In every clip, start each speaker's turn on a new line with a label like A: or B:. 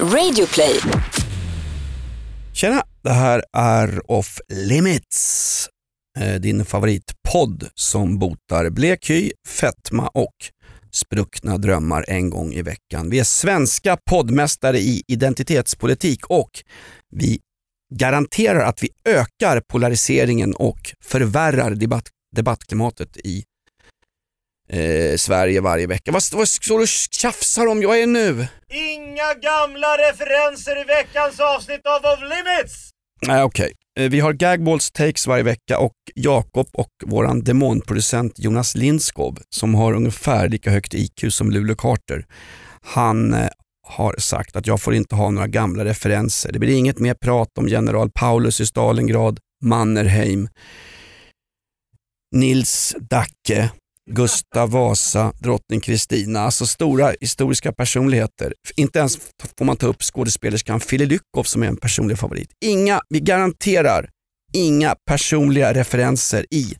A: Radioplay.
B: Tjena, det här är Off Limits. Eh, din favoritpodd som botar blek hy, fetma och spruckna drömmar en gång i veckan. Vi är svenska poddmästare i identitetspolitik och vi garanterar att vi ökar polariseringen och förvärrar debatt, debattklimatet i eh, Sverige varje vecka. Vad, vad står du och tjafsar om? Jag är nu.
C: Inga gamla referenser i veckans avsnitt av Off Limits!
B: Nej, okej. Eh, Vi har Gagballs takes varje vecka och Jakob och våran demonproducent Jonas Lindskov som har ungefär lika högt IQ som Luleå Carter. Han eh, har sagt att jag får inte ha några gamla referenser. Det blir inget mer prat om general Paulus i Stalingrad, Mannerheim, Nils Dacke, Gustav Vasa, drottning Kristina, alltså stora historiska personligheter. Inte ens får man ta upp skådespelerskan Fille som är en personlig favorit. Inga, vi garanterar inga personliga referenser i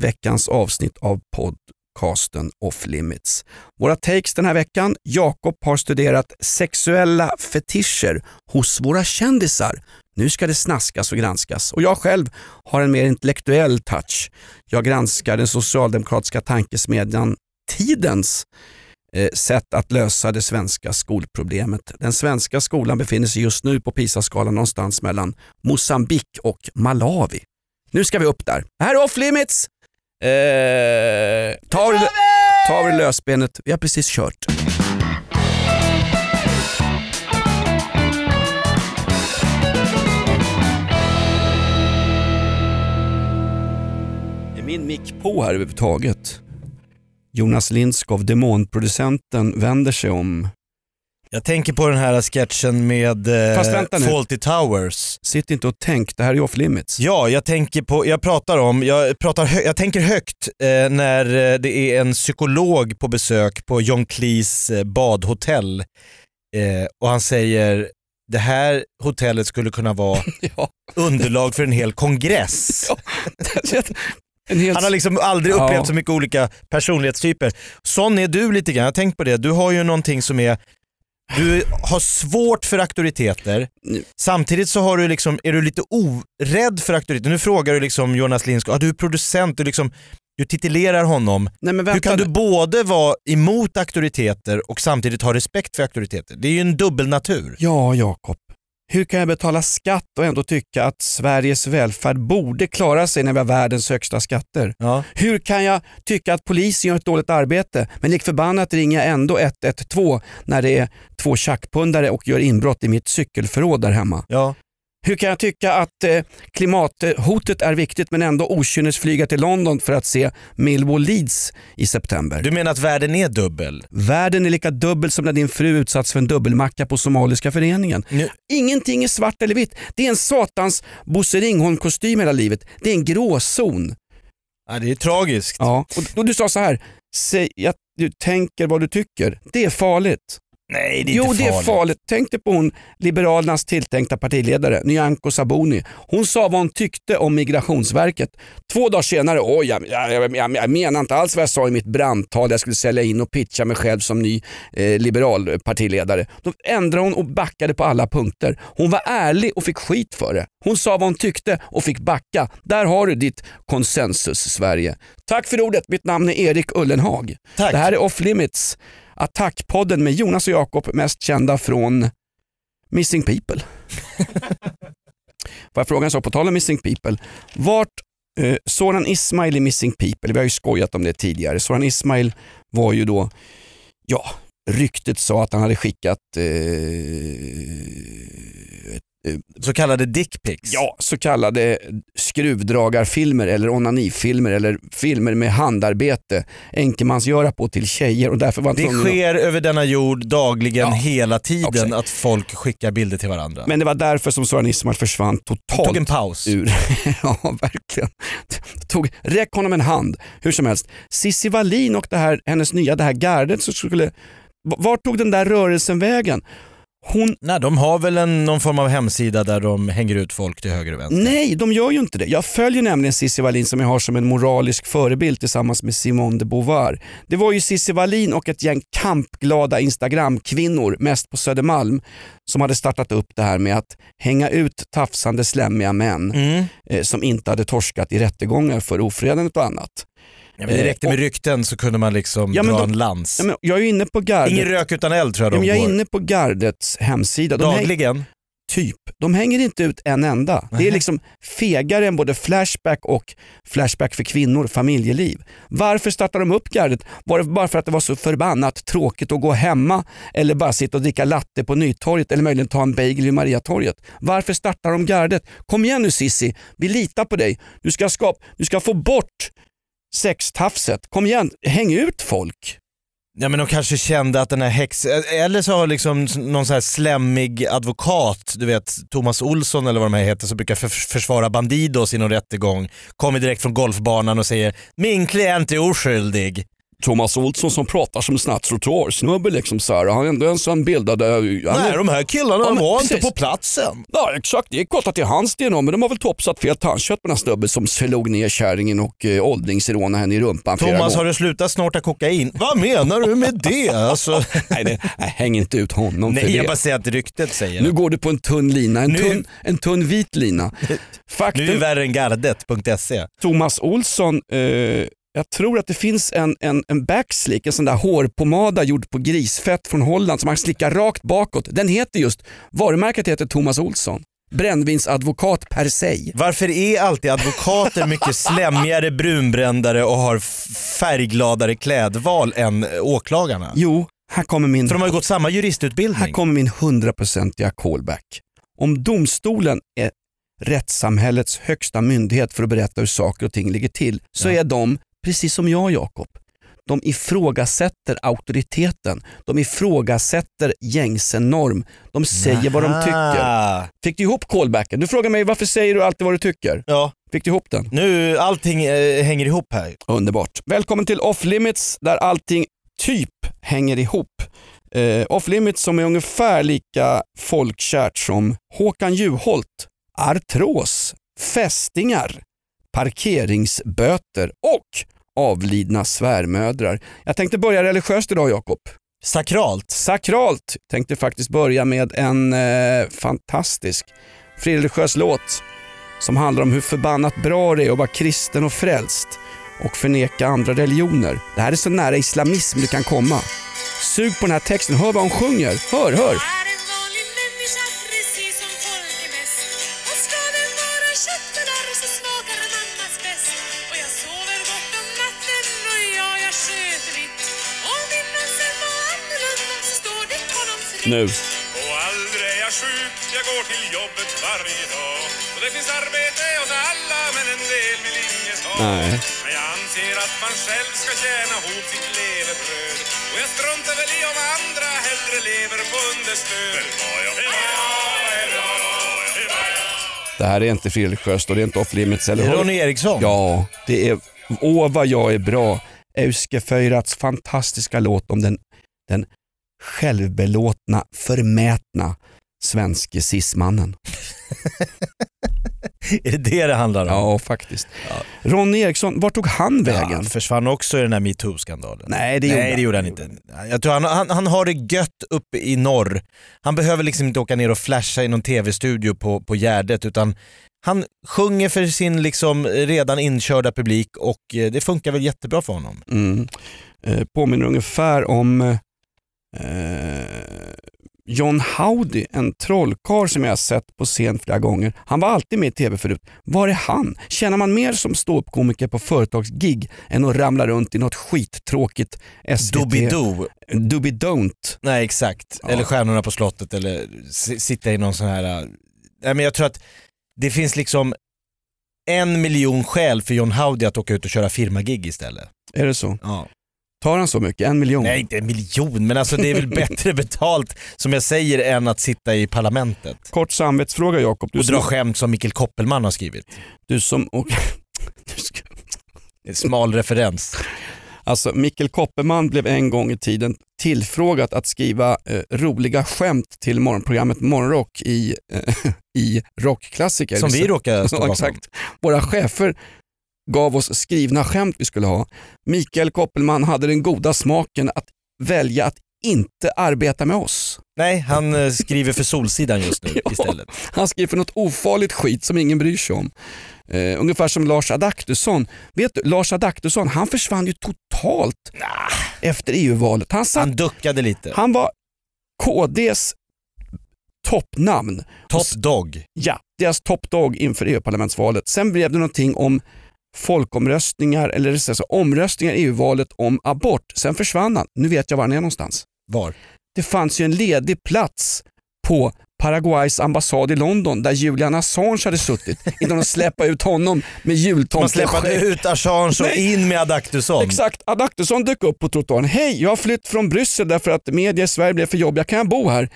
B: veckans avsnitt av podd podcasten Off Limits. Våra takes den här veckan. Jakob har studerat sexuella fetischer hos våra kändisar. Nu ska det snaskas och granskas. Och jag själv har en mer intellektuell touch. Jag granskar den socialdemokratiska tankesmedjan Tidens eh, sätt att lösa det svenska skolproblemet. Den svenska skolan befinner sig just nu på PISA-skalan någonstans mellan Mosambik och Malawi. Nu ska vi upp där. Det här är Off Limits. Eh, ta av dig- ta av dig lösbenet. Vi har precis kört. Är min mick på här överhuvudtaget? Jonas Lindskov, demonproducenten, vänder sig om.
C: Jag tänker på den här sketchen med eh. Fawlty Towers.
B: Sitt inte och tänk, det här är off limits.
C: Ja, jag tänker på, jag pratar om, jag, pratar jag tänker högt eh, när eh, det är en psykolog på besök på John Cleese eh, badhotell eh, och han säger det här hotellet skulle kunna vara
B: Ja.
C: underlag för en hel kongress.
B: en helt...
C: Han har liksom aldrig
B: Ja.
C: upplevt så mycket olika personlighetstyper. Sån är du lite grann, jag har tänkt på det. Du har ju någonting som är du har svårt för auktoriteter, samtidigt så har du liksom, är du lite orädd för auktoriteter. Nu frågar du liksom Jonas Lindskog, ah, du är producent, du, liksom, du titulerar honom.
B: Nej men
C: Hur kan du både vara emot auktoriteter och samtidigt ha respekt för auktoriteter? Det är ju en dubbelnatur.
B: Ja, Jakob. Hur kan jag betala skatt och ändå tycka att Sveriges välfärd borde klara sig när vi har världens högsta skatter?
C: Ja.
B: Hur kan jag tycka att polisen gör ett dåligt arbete men lik förbannat ringer jag ändå 112 när det är två tjackpundare och gör inbrott i mitt cykelförråd där hemma?
C: Ja.
B: Hur kan jag tycka att eh, klimathotet är viktigt men ändå okynnesflyga till London för att se Millwall Leeds i september?
C: Du menar att världen är dubbel?
B: Världen är lika dubbel som när din fru utsatts för en dubbelmacka på Somaliska föreningen.
C: Nu,
B: Ingenting är svart eller vitt. Det är en satans Bosse Ringholm-kostym hela livet. Det är en gråzon.
C: ja, det är tragiskt.
B: Ja. Och, och du sa så här, säg att du tänker vad du tycker. Det är farligt.
C: Nej det är
B: jo,
C: inte
B: det är
C: farligt.
B: farligt. Tänk dig på hon, Liberalernas tilltänkta partiledare, Nyamko Sabuni. Hon sa vad hon tyckte om Migrationsverket. Två dagar senare, oj, jag, jag, jag, jag, jag menar inte alls vad jag sa i mitt brandtal. Jag skulle sälja in och pitcha mig själv som ny eh, liberal partiledare. Då ändrade hon och backade på alla punkter. Hon var ärlig och fick skit för det. Hon sa vad hon tyckte och fick backa. Där har du ditt konsensus-Sverige. Tack för ordet. Mitt namn är Erik Ullenhag.
C: Tack.
B: Det här är Off Limits, Attackpodden med Jonas och Jakob, mest kända från Missing People. Får jag fråga en sak, på tal om Missing People. Vart eh, Soran Ismail i Missing People, vi har ju skojat om det tidigare. Soran Ismail var ju då, ja, ryktet sa att han hade skickat eh,
C: Så kallade dickpics.
B: ja, så kallade skruvdragarfilmer eller onanifilmer eller filmer med handarbete, enkemansgöra på till tjejer och därför var
C: Det
B: tvungen att-
C: sker över denna jord dagligen
B: Ja,
C: hela tiden
B: exakt.
C: att folk skickar bilder till varandra.
B: Men det var därför som Soran Ismail försvann totalt
C: Tog en paus.
B: ur. ja, verkligen. Tog, räck honom en hand. Hur som helst. Cissi Wallin och det här, hennes nya det här gardet som skulle... Vart tog den där rörelsen vägen? Hon,
C: Nej, de har väl en, någon form av hemsida där de hänger ut folk till höger och vänster.
B: nej, de gör ju inte det. Jag följer nämligen Cissi Wallin som jag har som en moralisk förebild tillsammans med Simone de Beauvoir. Det var ju Cissi Wallin och ett gäng kampglada Instagramkvinnor, mest på Södermalm, som hade startat upp det här med att hänga ut tafsande slemmiga män
C: Mm.
B: eh, som inte hade torskat i rättegångar för ofredande och annat.
C: Ja, men det
B: Eh,
C: räckte med rykten så kunde man liksom
B: Ja,
C: dra
B: de-
C: en lans.
B: Ja, men jag är inne på Gardet.
C: Ingen rök utan eld tror jag
B: ja,
C: de
B: men jag är
C: går.
B: inne på Gardets hemsida. De häng,
C: Dagligen.
B: typ. De hänger inte ut en enda. Det är liksom fegare än både Flashback och Flashback för kvinnor, familjeliv. Varför startar de upp Gardet? Var det bara för att det var så förbannat tråkigt att gå hemma eller bara sitta och dricka latte på Nytorget eller möjligen ta en bagel vid Mariatorget? Varför startar de Gardet? Kom igen nu Sissi, vi litar på dig. Du ska, skap, du ska få bort sextafset. Kom igen, häng ut folk.
C: Ja men de kanske kände att den här häxan, Eller så har liksom någon så här slemmig advokat, du vet Thomas Olsson eller vad de här heter, som brukar för försvara Bandidos i någon rättegång, kommer direkt från golfbanan och säger “Min klient är oskyldig”.
B: Thomas Olsson som pratar som en sån här trottoarsnubbe liksom så här. Han är ändå en sån bildad... Han
C: Nej
B: är,
C: de här killarna
B: Ja,
C: var
B: precis.
C: inte på platsen.
B: ja exakt, det är kopplat till hans DNA men de har väl topsat fel tandkött på den här snubben som slog ner kärringen och eh, åldringsrånade henne i rumpan
C: Thomas har du slutat snorta kokain? Vad menar du med det? Alltså,
B: Nej, det, nej, häng inte ut honom för
C: nej jag
B: det.
C: bara säger att ryktet säger
B: Nu
C: det.
B: går du på en tunn lina, en,
C: Nu-
B: tunn, en tunn vit lina.
C: Nu är det
B: Faktum,
C: värre än gardet.se.
B: Thomas Olsson, eh, jag tror att det finns en, en, en backslick, en sån där hårpomada gjord på grisfett från Holland som man slickar rakt bakåt. Den heter just, varumärket heter Thomas Olsson. Brännvinsadvokat per se.
C: Varför är alltid advokater mycket slemmigare, brunbrändare och har färggladare klädval än åklagarna?
B: Jo, här kommer min,
C: För de har ju gått samma
B: här
C: juristutbildning.
B: kommer min hundraprocentiga callback. Om domstolen är rättssamhällets högsta myndighet för att berätta hur saker och ting ligger till så
C: Ja.
B: är de, precis som jag Jakob, de ifrågasätter auktoriteten. De ifrågasätter gängse norm. De säger vad de tycker.
C: Aha.
B: Fick du ihop callbacken? Du frågar mig varför säger du alltid vad du tycker?
C: Ja,
B: Fick du ihop den?
C: nu allting eh, hänger ihop här.
B: Underbart. Välkommen till Off Limits där allting typ hänger ihop. Eh, Off Limits som är ungefär lika folkkärt som Håkan Juholt, artros, fästingar, parkeringsböter och avlidna svärmödrar. Jag tänkte börja religiöst idag Jakob.
C: Sakralt.
B: Sakralt tänkte faktiskt börja med en eh, fantastisk frireligiös låt som handlar om hur förbannat bra det är att vara kristen och frälst och förneka andra religioner. Det här är så nära islamism du kan komma. Sug på den här texten, hör vad hon sjunger. Hör, hör. Nu.
D: Och aldrig är jag sjuk, jag går till jobbet varje dag Och det finns arbete åt alla men en del vill inget ha
B: Nej.
D: Men jag anser att man själv ska tjäna ihop sitt levebröd Och jag struntar väl i om andra hellre lever på understöd
B: Det här är inte frireligiöst och det är inte off limits. Eller
C: Det är? Ronny Eriksson.
B: Ja, det är Åh vad jag är bra. Euske Feurats fantastiska låt om den, den självbelåtna, förmätna svenske cismannen.
C: Är det det det handlar om?
B: Ja, faktiskt. Ronny Eriksson, vart tog han
C: Ja,
B: vägen?
C: han försvann också i den här metoo-skandalen.
B: Nej, det gjorde
C: Nej,
B: han.
C: det gjorde han inte. Jag tror han, han, han har det gött uppe i norr. Han behöver liksom inte åka ner och flasha i någon tv-studio på, på Gärdet utan han sjunger för sin liksom redan inkörda publik och eh, det funkar väl jättebra för honom.
B: Mm. Eh, påminner ungefär om eh, John Howdy, en trollkarl som jag har sett på scen flera gånger. Han var alltid med i tv förut. Var är han? Tjänar man mer som ståuppkomiker på företagsgig än att ramla runt i något skittråkigt SVT?
C: Doobidoo.
B: Doobie-don't.
C: Nej exakt,
B: Ja.
C: eller Stjärnorna på slottet eller sitta i någon sån här... äh, Nej men jag tror att det finns liksom en miljon skäl för John Howdy att åka ut och köra firmagig istället.
B: Är det så?
C: Ja.
B: Tar han så mycket? En miljon?
C: Nej inte en miljon men alltså det är väl bättre betalt som jag säger än att sitta i parlamentet.
B: Kort samvetsfråga Jakob. Du,
C: Och dra
B: som,
C: skämt som Mikkel Koppelman har skrivit.
B: du som... Och, du ska,
C: smal referens.
B: Alltså Mikkel Kopperman blev en gång i tiden tillfrågat att skriva eh, roliga skämt till morgonprogrammet Morgonrock i, eh, i rockklassiker.
C: Som vi råkar stå bakom.
B: exakt. Våra chefer gav oss skrivna skämt vi skulle ha. Mikael Koppelman hade den goda smaken att välja att inte arbeta med oss.
C: Nej, han eh, skriver för Solsidan just nu
B: Ja.
C: istället.
B: Han skriver för något ofarligt skit som ingen bryr sig om. Eh, ungefär som Lars Adaktusson. Vet du, Lars Adaktusson han försvann ju totalt efter EU-valet. Han, satt,
C: Han duckade lite.
B: han var KDs toppnamn.
C: Top dog.
B: Ja, deras toppdog inför EU-parlamentsvalet. Sen blev det någonting om folkomröstningar eller sagt omröstningar i EU-valet om abort. Sen försvann han. Nu vet jag var han är någonstans.
C: Var?
B: Det fanns ju en ledig plats på Paraguays ambassad i London där Julian Assange hade suttit innan de släppte ut honom med
C: Man
B: jultomten.
C: släppade ut Assange och
B: Nej.
C: in med Adaktusson.
B: Exakt, Adaktusson dök upp på trottoaren. Hej, jag har flytt från Bryssel därför att media i Sverige blev för jobbiga. Kan jag bo här?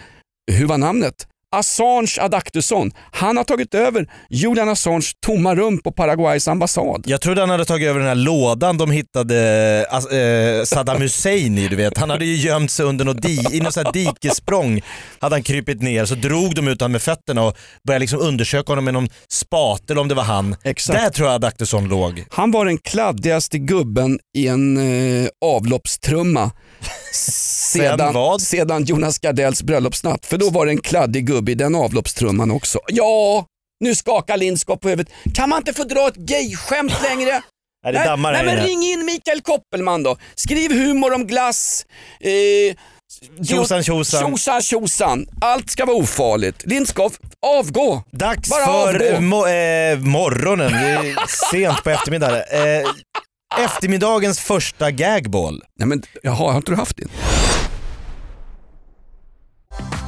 B: Hur var namnet? Assange Adaktusson. Han har tagit över Julian Assange tomma rum på Paraguays ambassad.
C: Jag trodde han hade tagit över den här lådan de hittade eh, Saddam Hussein i. Du vet. Han hade ju gömt sig under något di- i något här dikesprång. Hade han krypit ner så drog de ut honom med fötterna och började liksom undersöka honom med någon spatel om det var han.
B: Exakt.
C: Där tror jag Adaktusson låg.
B: Han var den kladdigaste gubben i en eh, avloppstrumma sedan,
C: vad?
B: sedan Jonas Gardells bröllopsnatt. För då var det en kladdig gubbe i den avloppstrumman också. Ja, nu skakar Lindskog på huvudet. Kan man inte få dra ett gay-skämt längre?
C: Nej, det dammar
B: nej
C: här
B: men ring in Mikael Koppelman då. Skriv humor om glass. Eh,
C: Tjosan, tjosan.
B: Tjosan tjosan. Allt ska vara ofarligt. Lindskov, avgå.
C: Dags
B: Bara
C: för
B: avgå.
C: eh, mo- eh, morgonen, det är sent på eftermiddagen. Eh, eftermiddagens första gagball.
B: Nej men jaha, har inte du haft det?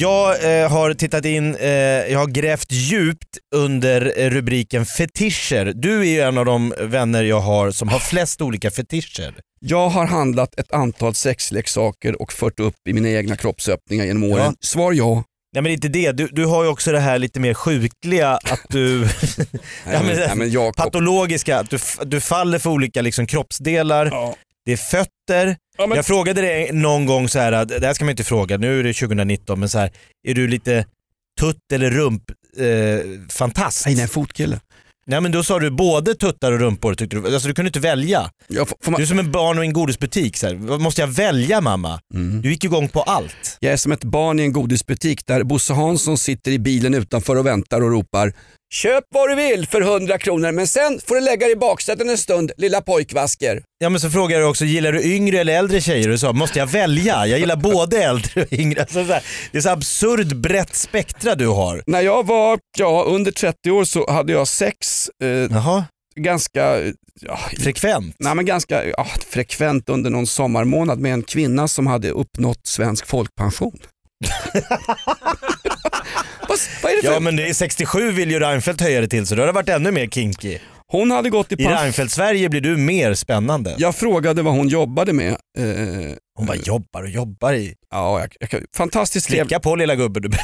C: Jag eh, har tittat in, eh, jag har grävt djupt under eh, rubriken fetischer. Du är ju en av de vänner jag har som har flest olika fetischer.
B: Jag har handlat ett antal sexleksaker och fört upp i mina egna kroppsöppningar genom åren.
C: Ja.
B: Svar ja.
C: Nej men inte det, du, du har ju också det här lite mer sjukliga att du...
B: Nej, men, nej, men Jakob.
C: patologiska, att du, du faller för olika liksom, kroppsdelar.
B: Ja.
C: Det är fötter.
B: Ja, men-
C: Jag frågade dig någon gång så här, att- det här ska man inte fråga, nu är det 2019, men så här, är du lite tutt eller rump eh, fantast?
B: Nej, nej, fotkille.
C: Nej men då sa du både tuttar och rumpor tyckte du, alltså du kunde inte välja.
B: Får man,
C: Du är som en barn i en godisbutik, så här. måste jag välja mamma?
B: Mm.
C: Du gick igång på allt.
B: jag är som ett barn i en godisbutik där Bosse Hansson sitter i bilen utanför och väntar och ropar Köp vad du vill för 100 kronor men sen får du lägga dig i baksätet en stund lilla pojkvasker.
C: Ja men så frågade jag också, gillar du yngre eller äldre tjejer? Du sa, måste jag välja? Jag gillar både äldre och yngre. Alltså, så här, det är så absurd brett spektra du har.
B: När jag var ja, under 30 år så hade jag sex eh, ganska, ja,
C: frekvent.
B: nej, men ganska ja, frekvent under någon sommarmånad med en kvinna som hade uppnått svensk folkpension. vad, vad är det för?
C: Ja men det är 67 vill ju Reinfeldt höja det till så då har det varit ännu mer kinky.
B: Hon hade gått i
C: I. Reinfeldt-Sverige blir du mer spännande.
B: Jag frågade vad hon jobbade med. Eh,
C: Hon bara jobbar och jobbar i.
B: ja, jag, jag, kan- fantastiskt trevligt.
C: Slicka på lilla gubben. Du...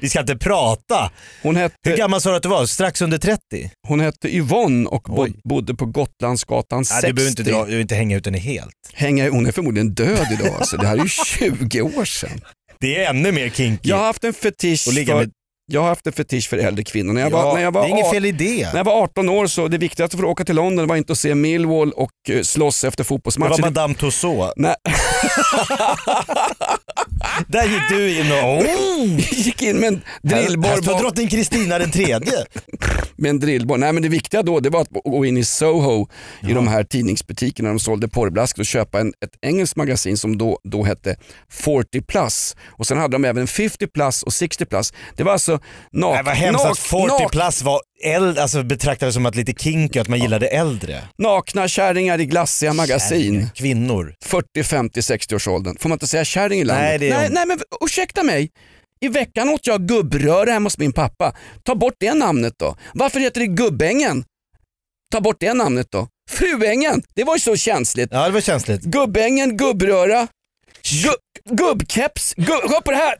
C: Vi ska inte prata.
B: Hon
C: Hur
B: hette,
C: gammal sa du att du var? Strax under 30?
B: hon hette Yvonne och
C: Oj.
B: bodde på Gotlandsgatan 60.
C: Nej, du behöver inte, dra, du behöver inte hänga ut henne helt.
B: Hänga, hon är förmodligen död idag. Alltså. Det här är ju 20 år sedan.
C: Det är ännu mer kinky.
B: Jag har haft en fetisch för, jag har haft en fetisch för äldre kvinnor. När jag
C: Ja,
B: var, när jag var
C: det är inget
B: ar-
C: fel i det.
B: När jag var 18 år så det viktigaste för att åka till London var inte att se Millwall och eh, slåss efter
C: Det var
B: fotbollsmatcher.
C: Madame Tussauds.
B: Nej,
C: Där gick du in och... Oh!
B: gick in med en drillborr,
C: Här står drottning Kristina den tredje.
B: Med en drillborr. Nej men det viktiga då det var att gå in i Soho i de här tidningsbutikerna de sålde porrblask och köpa en, ett engelskt magasin som då, då hette 40 plus. Och sen hade de även 50 plus och 60 plus. Det var alltså nak-
C: Det var hemskt
B: nak-
C: att 40
B: nak-
C: plus var äldre, alltså betraktades som att lite kinky, att man gillade äldre.
B: nakna kärringar i glassiga magasin.
C: Kvinnor.
B: 40, 50, 60 års åldern. Får man inte säga kärring i landet?
C: Nej, det är
B: nej, nej men ursäkta mig. I veckan åt jag gubbröra hemma hos min pappa. Ta bort det namnet då. Varför heter det Gubbängen? Ta bort det namnet då. Fruängen, det var ju så känsligt.
C: Ja det var känsligt.
B: Gubbängen, gubbröra, gu, gubbkeps, gubb, hör på det här.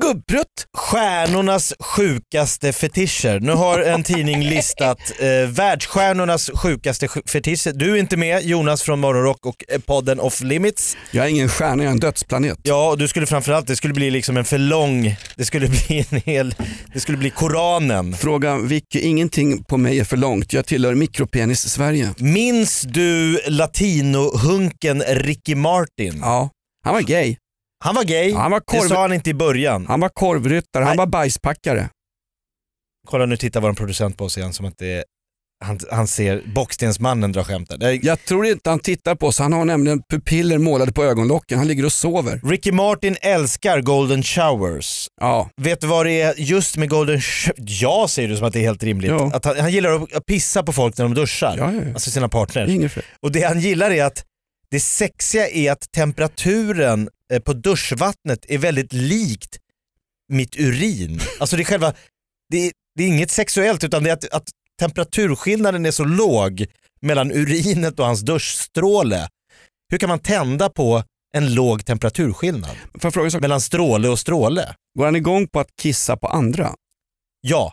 B: Gubbprutt.
C: Stjärnornas sjukaste fetischer. Nu har en tidning listat eh, världsstjärnornas sjukaste sj- fetischer. Du är inte med, Jonas från Morgonrock och eh, podden Off Limits.
B: Jag är ingen stjärna, jag är en dödsplanet.
C: Ja, och du skulle framförallt, det skulle bli liksom en för lång, det skulle bli en hel, det skulle bli Koranen.
B: Fråga Vicky, ingenting på mig är för långt. Jag tillhör mikropenis-Sverige.
C: Minns du latinohunken Ricky Martin?
B: Ja, han var gay.
C: Han var gay,
B: han var
C: det
B: korv-
C: sa han inte i början.
B: Han var korvryttare, han var bajspackare.
C: Kolla nu tittar vår producent på oss igen som att det är, han, han ser Bockstensmannen dra skämtet. Det är-
B: Jag tror inte han tittar på oss, han har nämligen pupiller målade på ögonlocken. Han ligger och sover.
C: Ricky Martin älskar golden showers.
B: Ja,
C: Vet du vad det är just med golden sh- Ja säger du som att det är helt rimligt.
B: Ja.
C: Att han, han gillar att pissa på folk när de duschar.
B: ja, ja.
C: Alltså sina partners.
B: Inget fel.
C: Och det han gillar är att det sexiga är att temperaturen eh, på duschvattnet är väldigt likt mitt urin. Alltså det är själva, det är, det är inget sexuellt utan det är att, att temperaturskillnaden är så låg mellan urinet och hans duschstråle. Hur kan man tända på en låg temperaturskillnad mellan stråle och stråle?
B: Går han igång på att kissa på andra?
C: Ja,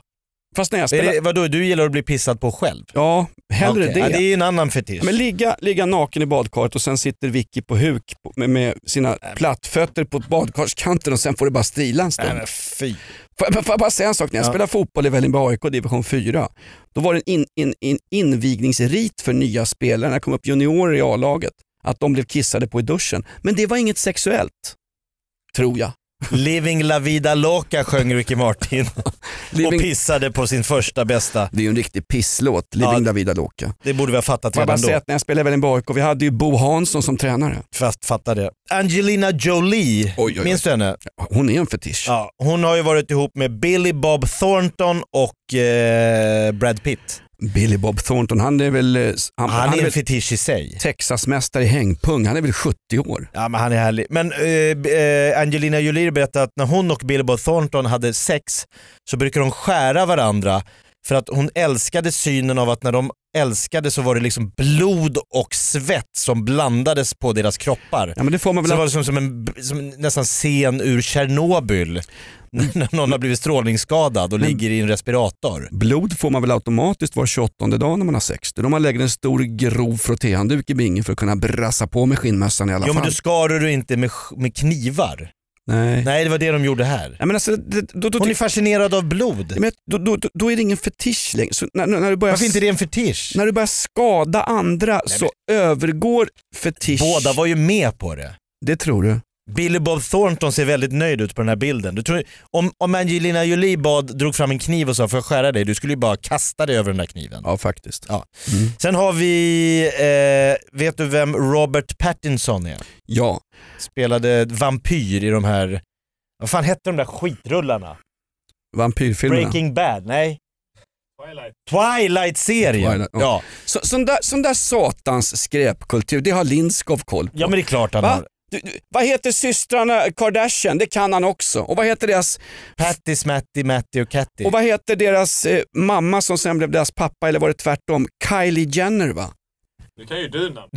B: Fast när jag spelar...
C: det, vadå, du gillar att bli pissad på själv?
B: Ja, hellre
C: Okej,
B: det.
C: Ja, det är en annan fetisch.
B: Men ligga, ligga naken i badkaret och sen sitter Vicky på huk med, med sina plattfötter på badkarskanten och sen får det bara strila en stund.
C: Fy.
B: Får jag, får jag bara säga en sak? När jag
C: Ja.
B: spelade fotboll i Vällingby AIK division 4, då var det en in, in, in, invigningsrit för nya spelare när det kom upp juniorer i A-laget. Att de blev kissade på i duschen. Men det var inget sexuellt. Tror jag.
C: Living la vida loca sjöng Ricky Martin och pissade på sin första bästa.
B: det är ju en riktig pisslåt, Living
C: Ja.
B: la vida loca.
C: Det borde vi ha fattat redan då.
B: att när jag spelade Vällingby AIK, vi hade ju Bo Hansson som tränare.
C: Fast fatta det. Angelina Jolie,
B: Oj, oj, oj.
C: minns du henne?
B: Hon är en fetisch.
C: Ja, hon har ju varit ihop med Billy Bob Thornton och eh, Brad Pitt.
B: Billy Bob Thornton, han är väl, eh, han,
C: Han,
B: han
C: är en fetisch i sig.
B: Texasmästare i hängpung, han är väl 70 år.
C: Ja men han är härlig. Men eh, eh, Angelina Jolie berättade att när hon och Billy Bob Thornton hade sex så brukade de skära varandra för att hon älskade synen av att när de älskade så var det liksom blod och svett som blandades på deras kroppar.
B: Ja men det får man
C: Så
B: väl
C: det var liksom som en som en nästan scen ur Tjernobyl. När någon har blivit strålningsskadad och
B: Men-
C: ligger i en respirator.
B: Blod får man väl automatiskt var 28 dag när man har sex. Det då man lägger en stor grov frottéhandduk i bingen för att kunna brassa på med skinnmössan i alla
C: Jo men
B: fall.
C: du skar du inte med, med knivar.
B: Nej.
C: Nej det var det de gjorde här.
B: Ja, men alltså, det, då, då,
C: Hon är fascinerad av blod.
B: men, då, då, då, är det ingen fetisch längre. Så när, när, du börjar,
C: Varför inte det en fetisch?
B: när du börjar skada andra så övergår fetisch.
C: Båda var ju med på det.
B: Det tror du?
C: Billy Bob Thornton ser väldigt nöjd ut på den här bilden. Du tror, om, om Angelina Jolie bad, drog fram en kniv och sa får jag skära dig? Du skulle ju bara kasta dig över den där kniven.
B: Ja faktiskt.
C: Ja.
B: Mm.
C: Sen har vi, eh, vet du vem Robert Pattinson är?
B: Ja.
C: Spelade vampyr i de här, vad fan hette de där skitrullarna?
B: Vampyrfilmerna.
C: Breaking Bad? Nej.
D: Twilight.
C: Twilight-serien.
B: Twilight, ja.
C: ja.
B: Så, sån, där, sån där satans skräpkultur, det har Lindskov koll på.
C: ja men det är klart han
B: Va?
C: har.
B: Du, du, vad heter systrarna Kardashian? Det kan han också. Och vad heter deras,
C: Patty, Smatty, Matty och Catty.
B: och vad heter deras eh, mamma som sen blev deras pappa eller var det tvärtom? Kylie Jenner va?
D: Nu kan ju du namn.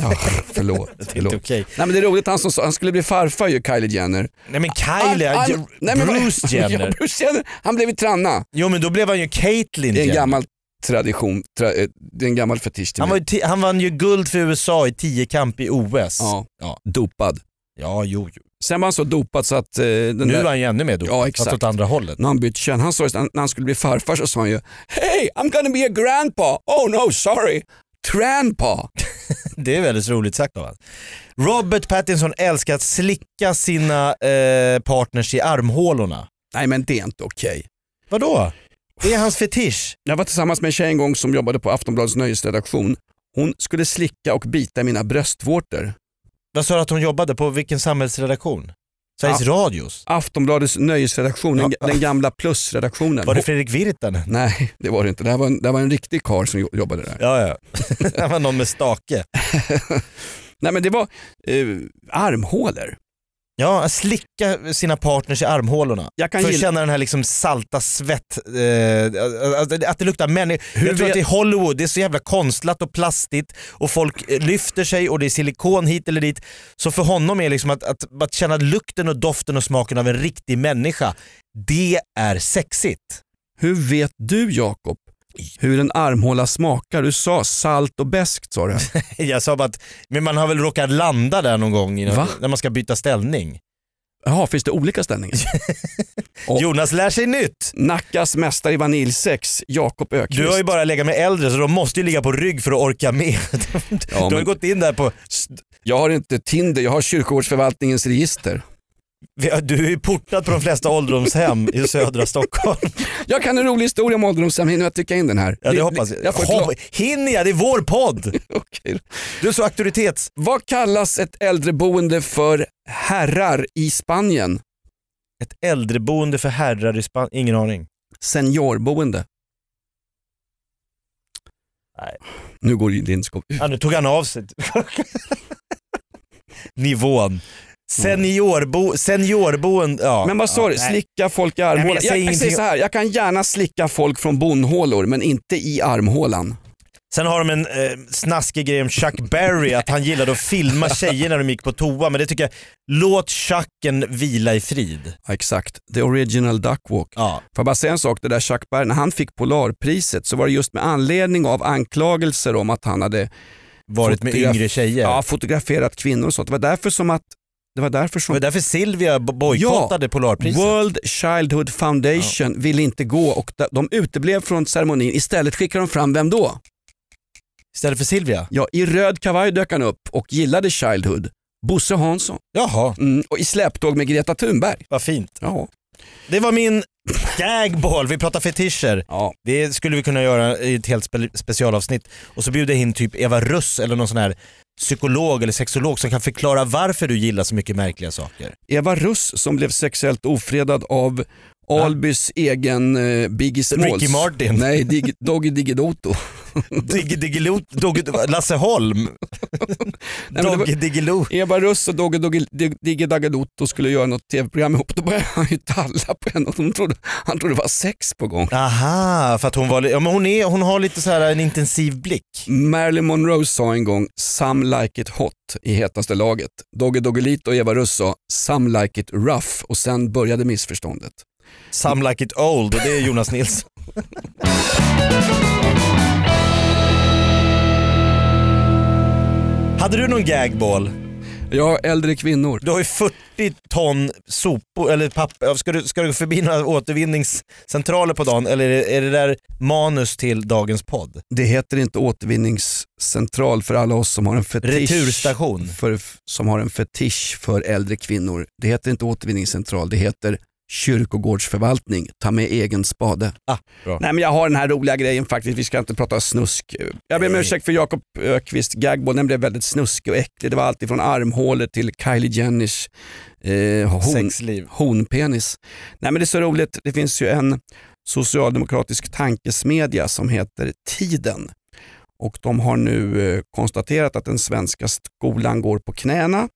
B: Ja, förlåt.
C: det är inte
B: förlåt.
C: okej.
B: Nej men det är roligt, han som sa han skulle bli farfar ju Kylie Jenner.
C: Nej men Kylie,
B: Han- han-
C: J-
B: nej, men-
C: Bruce Jenner.
B: Ja, Bruce Jenner. Han blev ju tranna.
C: Jo men då blev han ju Caitlyn
B: Det är en
C: Jenner.
B: gammal tradition, tra, eh, det är en gammal fetisch till
C: Han,
B: mig.
C: var han vann ju guld för USA i tiokamp i OS.
B: Ja,
C: Ja.
B: dopad.
C: ja jo, jo.
B: Sen var han så dopad så att... Eh, den
C: Nu
B: där,
C: är han ju ännu mer dopad,
B: Ja,
C: fast
B: exakt.
C: åt andra hållet.
B: när han bytte kön, han sa när han skulle bli farfar så sa han ju Hey, I'm gonna be a grandpa. Oh no, sorry. Tranpa.
C: Det är väldigt roligt sagt av honom. Robert Pattinson älskar att slicka sina eh, partners i armhålorna.
B: Nej men det är inte okej.
C: Vadå? Det är hans fetisch.
B: Jag var tillsammans med en tjej en gång som jobbade på Aftonbladets nöjesredaktion. Hon skulle slicka och bita mina bröstvårtor.
C: Vad sa du att hon jobbade på? Vilken samhällsredaktion? Sveriges Radios?
B: Aftonbladets nöjesredaktion, den,
C: Ja.
B: den gamla plusredaktionen.
C: Var det Fredrik Virtanen?
B: Nej, det var det inte. Det här var en, det här var en riktig karl som jo- jobbade där.
C: Ja, ja. Det var någon med stake.
B: Nej men det var eh, armhålor.
C: Ja, att slicka sina partners i armhålorna.
B: Jag kan
C: för att
B: gilla-
C: känna den här liksom salta svett, eh, att, att det luktar människa. Jag tror
B: vet-
C: att i Hollywood det är så jävla konstlat och plastigt och folk eh, lyfter sig och det är silikon hit eller dit. Så för honom är liksom att, att, att känna lukten och doften och smaken av en riktig människa, det är sexigt.
B: Hur vet du Jakob hur en armhåla smakar? Du sa salt och beskt sa du.
C: Jag sa bara att men man har väl råkat landa där någon gång
B: Va?
C: när man ska byta ställning.
B: Jaha, finns det olika ställningar?
C: Jonas lär sig nytt.
B: Nackas mästare i vaniljsex, Jakob Ökvist.
C: Du har ju bara legat med äldre så de måste ju ligga på rygg för att orka med.
B: Ja,
C: du har ju
B: men
C: gått in där på,
B: Jag har inte Tinder, jag har kyrkogårdsförvaltningens register.
C: Du är ju portad på de flesta ålderdomshem i södra Stockholm.
B: Jag kan en rolig historia om ålderdomshem, hinner jag trycka in den här?
C: Ja det hoppas
B: jag.
C: jag. Ho- Hinner jag? Det är vår podd.
B: Okej.
C: Du är så auktoritets...
B: Vad kallas ett äldreboende för herrar i Spanien?
C: Ett äldreboende för herrar i Spanien, ingen aning.
B: Seniorboende.
C: Nej.
B: Nu går din skåp.
C: Ja, nu tog han av sig. Nivån. Seniorbo, seniorboende, ja.
B: Men vad sa du? Slicka folk i armhålan?
C: jag
B: Jag,
C: säger
B: jag, säger
C: ingenting-
B: så här, jag kan gärna slicka folk från bondhålor men inte i armhålan.
C: Sen har de en eh, snaskig grej om Chuck Berry, att han gillade att filma tjejer när de gick på toa. Men det tycker jag, låt Chucken vila i frid.
B: Ja, exakt, the original duckwalk.
C: Ja.
B: Får jag bara säga en sak, det där Chuck Berry, när han fick Polarpriset så var det just med anledning av anklagelser om att han hade
C: Varit med yngre tjejer.
B: ja, fotograferat kvinnor och sånt. Det var därför som att det var därför
C: Det
B: som
C: var därför Silvia bo- bojkottade Polarpriset.
B: World Childhood Foundation ville inte gå och de- uteblev från ceremonin. Istället skickade de fram vem då?
C: Istället för Silvia.
B: Ja, i röd kavaj dök han upp och gillade Childhood. Bosse Hansson.
C: Jaha,
B: Mm, och i släptåg med Greta Thunberg.
C: vad fint.
B: Ja.
C: Det var min gagball, vi pratar fetischer.
B: ja.
C: Det skulle vi kunna göra i ett helt spe specialavsnitt. Och så bjuder jag in typ Eva Russ eller någon sån här psykolog eller sexolog som kan förklara varför du gillar så mycket märkliga saker.
B: Eva Russ som blev sexuellt ofredad av Albys egen eh, Biggie Smalls.
C: Ricky Martin.
B: Nej, Dig Doggy Digidoto.
C: Digg, Diggiloo, Lasse Holm. Dogge Diggiloo.
B: Eva Russ och Doggy Doggy Dig- Diggy Daggadotto skulle göra något tv-program ihop. Då började han ju talla på henne och de trodde, han trodde det var sex på gång.
C: Aha, för att hon var ja, men hon, är, hon har lite så här en intensiv blick.
B: Marilyn Monroe sa en gång “Some like it hot” i hetaste laget. Doggy Doggelito och Eva Russ sa “Some like it rough” och sen började missförståndet.
C: Some like it old och det är Jonas Nilsson. Hade du någon gagball?
B: Har äldre kvinnor.
C: Du har ju 40 ton sopor, eller papper. Ska du, ska du förbi några återvinningscentraler på dagen eller är det, är det där manus till dagens podd?
B: Det heter inte återvinningscentral för alla oss som har en fetisch.
C: Returstation.
B: För, som har en fetisch för äldre kvinnor. Det heter inte återvinningscentral, det heter kyrkogårdsförvaltning. Ta med egen spade.
C: Ah.
B: Nej men jag har den här roliga grejen faktiskt, vi ska inte prata snusk. Jag ber om ursäkt för Jakob Ökvist gagball, den blev väldigt snuskig och äcklig. Det var allt från armhålor till Kylie Jenners eh, hon,
C: Sexliv.
B: honpenis. Nej men det är så roligt, det finns ju en socialdemokratisk tankesmedja som heter Tiden. Och de har nu eh, konstaterat att den svenska skolan går på knäna.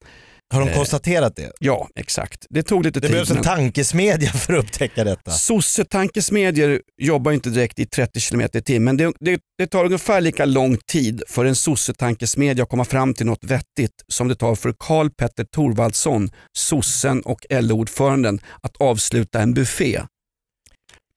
C: Har de
B: Eh,
C: konstaterat det?
B: Ja, exakt. Det tog lite
C: Det
B: tid.
C: behövs en
B: men-
C: tankesmedja för att upptäcka detta.
B: Sossetankesmedjor jobbar inte direkt i 30 km i timmen. Det, det, det tar ungefär lika lång tid för en sossetankesmedja att komma fram till något vettigt som det tar för Karl Petter Thorvaldsson, sossen och LO-ordföranden att avsluta en buffé.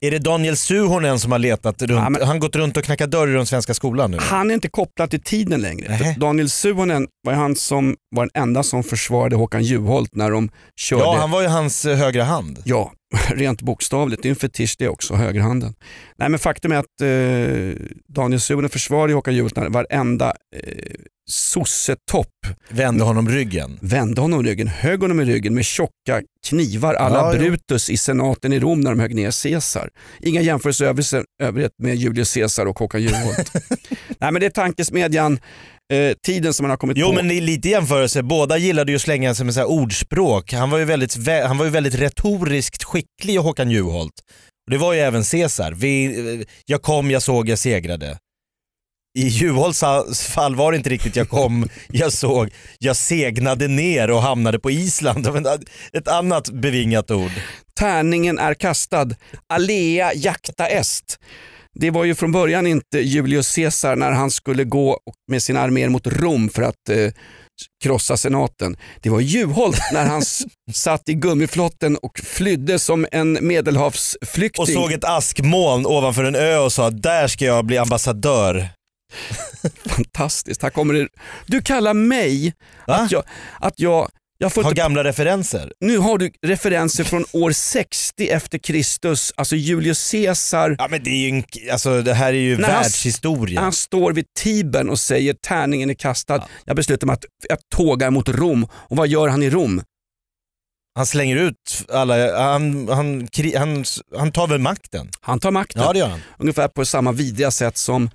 C: Är det Daniel Suhonen som har letat runt,
B: Ja, men-
C: han gått runt och knackat dörr i den svenska skolan nu?
B: Han är inte kopplad till tiden längre. Daniel Suhonen var han som var den enda som försvarade Håkan Juholt när de körde
C: Ja, han var ju hans högra hand.
B: Ja, rent bokstavligt. Det är en fetisch det också, högerhanden. Nej men faktum är att eh, Daniel Suhonen försvarade Håkan Juholt när varenda eh, sossetopp
C: Vände honom ryggen.
B: vände honom ryggen, högg honom i ryggen med tjocka knivar alla
C: Ja.
B: Brutus i senaten i Rom när de högg ner Caesar. Inga jämförelser övrigt med Julius Caesar och Håkan Juholt. Nej men det är tankesmedjan, eh, tiden som man har kommit
C: Jo
B: på.
C: men i lite jämförelse, båda gillade ju att slänga sig med så ordspråk. Han var ju väldigt, vä- han var ju väldigt retoriskt skicklig Håkan Juholt. Och det var ju även Caesar. Vi, eh, jag kom, jag såg, jag segrade. I Juholts fall var det inte riktigt jag kom, jag såg, jag segnade ner och hamnade på Island. Ett annat bevingat ord.
B: Tärningen är kastad. Alea jacta est. Det var ju från början inte Julius Caesar när han skulle gå med sina arméer mot Rom för att eh, krossa senaten. Det var Juholt när han satt i gummiflotten och flydde som en medelhavsflykting.
C: Och såg ett askmoln ovanför en ö och sa där ska jag bli ambassadör.
B: Fantastiskt. Här kommer det. Du kallar mig
C: Va?
B: att jag, att jag, jag får
C: Har
B: inte,
C: gamla referenser.
B: nu har du referenser från år 60 efter Kristus, alltså Julius Caesar.
C: Ja men det är ju en, alltså det här är ju
B: När han-
C: världshistoria.
B: Han står vid Tibern och säger tärningen är kastad. Jag beslutar mig att jag tågar mot Rom. Och vad gör han i Rom?
C: Han slänger ut alla, han, han, han, han tar väl makten?
B: Han tar makten.
C: Ja det gör han.
B: Ungefär på samma vidriga sätt som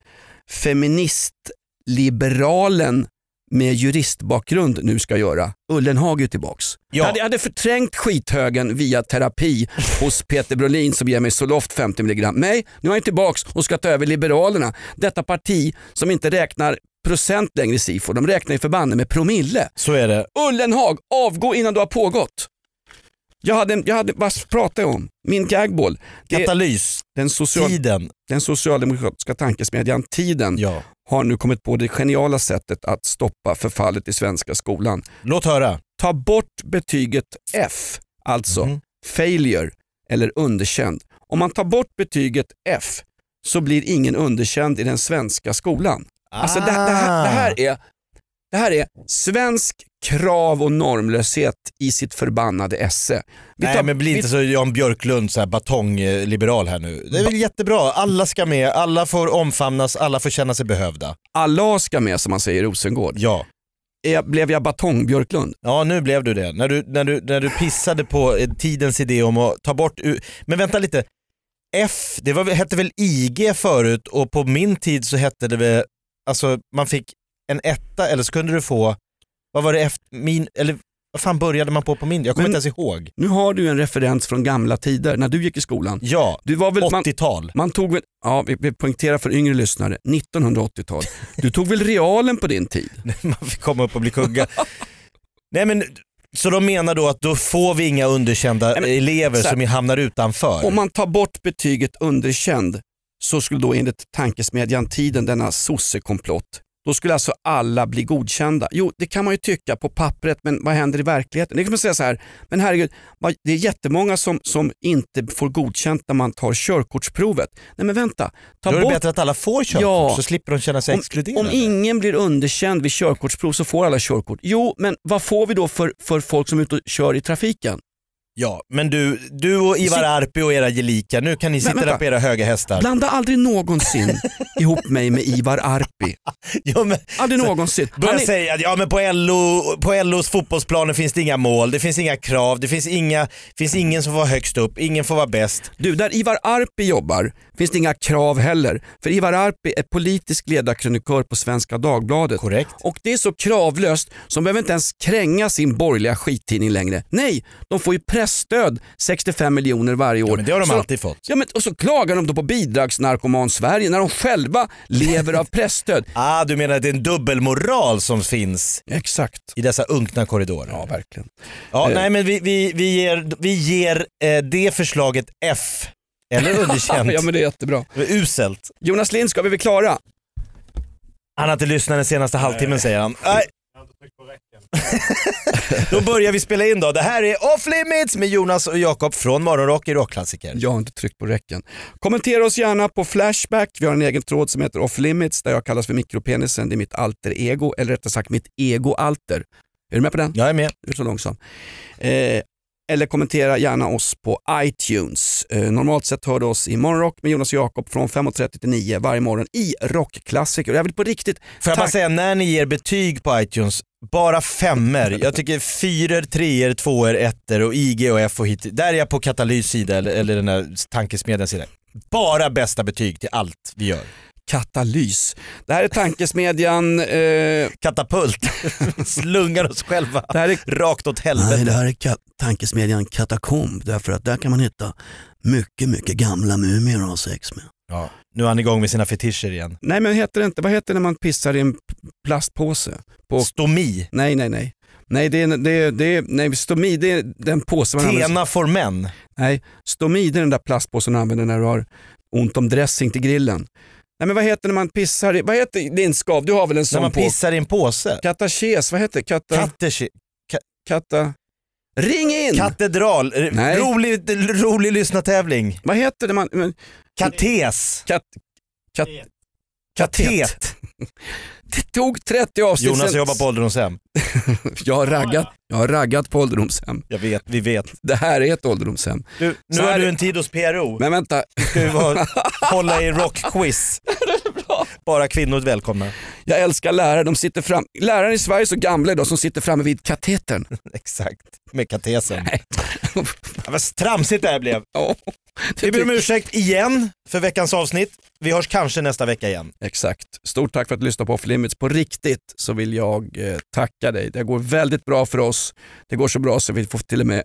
B: feministliberalen med juristbakgrund nu ska göra. Ullenhag är tillbaks.
C: Ja.
B: Jag, hade, jag hade förträngt skithögen via terapi hos Peter Brolin som ger mig Zoloft 50 mg. Nej, nu är jag tillbaks och ska ta över Liberalerna. Detta parti som inte räknar procent längre i SIFO, de räknar ju förbanne med promille.
C: Så är det.
B: Ullenhag, avgå innan du har pågått. Jag hade, jag hade, vad pratar jag om? Min gagball.
C: Katalys,
B: den, social,
C: tiden.
B: den socialdemokratiska tankesmedjan Tiden
C: Ja.
B: Har nu kommit på det geniala sättet att stoppa förfallet i svenska skolan.
C: Låt höra.
B: Ta bort betyget F, alltså
C: Mhm.
B: failure eller underkänd. Om man tar bort betyget F så blir ingen underkänd i den svenska skolan. Alltså det, det, här, det, här är, det här är svensk krav och normlöshet i sitt förbannade esse. Vi
C: Nej
B: tar-
C: men bli
B: vi-
C: inte så Jan Björklund, så här batongliberal här nu. Det är väl jättebra, alla ska med, alla får omfamnas, alla får känna sig behövda.
B: Allah ska med som man säger i Rosengård.
C: Ja.
B: Är, blev jag batong Björklund?
C: Ja nu blev du det. När du, när du, när du pissade på eh, tidens idé om att ta bort... Men vänta lite. F, det var, hette väl IG förut och på min tid så hette det väl, alltså man fick en etta eller så kunde du få, vad var det efter, min, eller vad fan började man på på min? Jag kommer
B: Men-
C: inte ens ihåg.
B: Nu har du en referens från gamla tider när du gick i skolan.
C: Ja,
B: Du var väl, man,
C: 80-tal.
B: man tog väl, ja vi, vi poängterar för yngre lyssnare, 1980-tal. Du tog väl realen på din tid?
C: man fick komma upp och bli kugga. Nej men, så de menar då att då får vi inga underkända
B: Nej, men,
C: elever
B: här,
C: som hamnar utanför?
B: Om man tar bort betyget underkänd så skulle då enligt tankesmedjan Tiden, denna sossekomplott, då skulle alltså alla bli godkända. Jo, det kan man ju tycka på pappret, men vad händer i verkligheten? Det kan man säga så här, men herregud, det är jättemånga som, som inte får godkänt när man tar körkortsprovet. Nej men vänta, ta
C: då är det
B: bort
C: bättre att alla får körkort
B: Ja.
C: så slipper de känna sig
B: om,
C: exkluderade.
B: om ingen blir underkänd vid körkortsprov så får alla körkort. Jo, men vad får vi då för, för folk som är ute och kör i trafiken?
C: Ja, men du, du och Ivar Arpi och era gelika, nu kan ni sitta
B: vänta.
C: där på era höga hästar.
B: Blanda aldrig någonsin ihop mig med Ivar Arpi.
C: Ja, men,
B: Aldrig någonsin.
C: börja
B: är,
C: säga att ja, men på, LO, på LOs fotbollsplaner finns det inga mål, det finns inga krav, det finns, inga, finns ingen som får vara högst upp, ingen får vara bäst.
B: du, där Ivar Arpi jobbar finns det inga krav heller. För Ivar Arpi är politisk ledarkrönikör på Svenska Dagbladet.
C: Korrekt.
B: Och det är så kravlöst så de behöver inte ens kränga sin borgerliga skittidning längre. Nej, de får ju pressstöd 65 miljoner varje år.
C: Ja, men det har de
B: så,
C: alltid fått.
B: Ja, men, och så klagar de då på bidragsnarkoman-Sverige när de själva lever av pressstöd.
C: Ah, du menar att det är en dubbelmoral som finns
B: Exakt.
C: i dessa unkna korridorer?
B: Ja, verkligen.
C: Ja,
B: Eh.
C: nej men vi, vi, vi ger, vi ger eh, det förslaget F. Eller underkänt.
B: ja, men det är jättebra.
C: Uselt.
B: Jonas Lind, ska vi bli klara?
C: Han har inte lyssnat den senaste halvtimmen säger han. Nej. Då börjar vi spela in då. Det här är Off Limits med Jonas och Jakob från Morgonrock i Rockklassiker.
B: Jag har inte tryckt på räcken. Kommentera oss gärna på Flashback. Vi har en egen tråd som heter Off Limits där jag kallas för mikropenisen. Det är mitt alter ego, eller rättare sagt mitt ego-alter. Är du med på den?
C: Jag är med.
B: Du är så långsam. Eh, eller kommentera gärna oss på iTunes. Eh, normalt sett hör du oss i Morgonrock med Jonas och Jakob från 5.30 till 9 varje morgon i Rockklassiker. Jag vill på riktigt
C: Får jag bara säga, när ni ger betyg på iTunes, bara femmer. Jag tycker fyror, treor, tvåor, ettor och IG och F och hit. Där är jag på Katalys sida eller, eller den där tankesmedjans sida. Bara bästa betyg till allt vi gör.
B: Katalys. Det här är tankesmedjan. Eh,
C: Katapult. Slungar oss själva
B: det här är
C: rakt åt helvete.
B: Nej, det här är ka- tankesmedjan Katakomb därför att där kan man hitta mycket, mycket gamla mumier att ha sex med.
C: Ja. Nu är han igång med sina fetischer igen.
B: Nej men heter det inte, vad heter det när man pissar i en plastpåse? På,
C: Stomi.
B: nej nej nej. Nej, det är, det är, det är, nej, stomi det är den påse man använder.
C: Tena for män.
B: Nej, stomi det är den där plastpåsen du använder när du har ont om dressing till grillen. Nej men vad heter när man pissar i, vad heter din skav? Du har väl en
C: När
B: sån
C: man
B: på?
C: pissar i en påse.
B: Katakes, vad heter? Kata,
C: Katters,
B: kata... Ring in!
C: katedral.
B: Nej.
C: Rolig, rolig lyssnartävling.
B: vad heter det man... men-
C: Kates.
B: Kat, kat,
C: Katet.
B: det tog 30 avsnitt
C: Jonas
B: sen-
C: jobbar på ålderdomshem.
B: Jag har raggat, jag har raggat på ålderdomshem.
C: Jag vet, vi vet.
B: Det här är ett ålderdomshem.
C: Du, nu har du en tid hos PRO.
B: Men vänta,
C: Ska vi hålla i rockquiz. Bara kvinnor välkomna.
B: jag älskar lärare. De sitter fram, lärare i Sverige är så gamla idag som sitter framme vid katetern.
C: Exakt, med katesen. Vad tramsigt det här blev. Vi ber om ursäkt igen för veckans avsnitt. Vi hörs kanske nästa vecka igen.
B: Exakt. Stort tack för att du lyssnade på Off Limits. På riktigt så vill jag eh, tacka dig. Det går väldigt bra för oss. Det går så bra så vi får till och med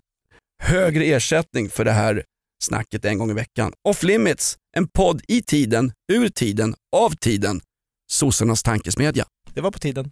B: högre ersättning för det här snacket en gång i veckan. Off Limits, en podd i tiden, ur tiden, av tiden. Sossarnas tankesmedja.
C: Det var på tiden.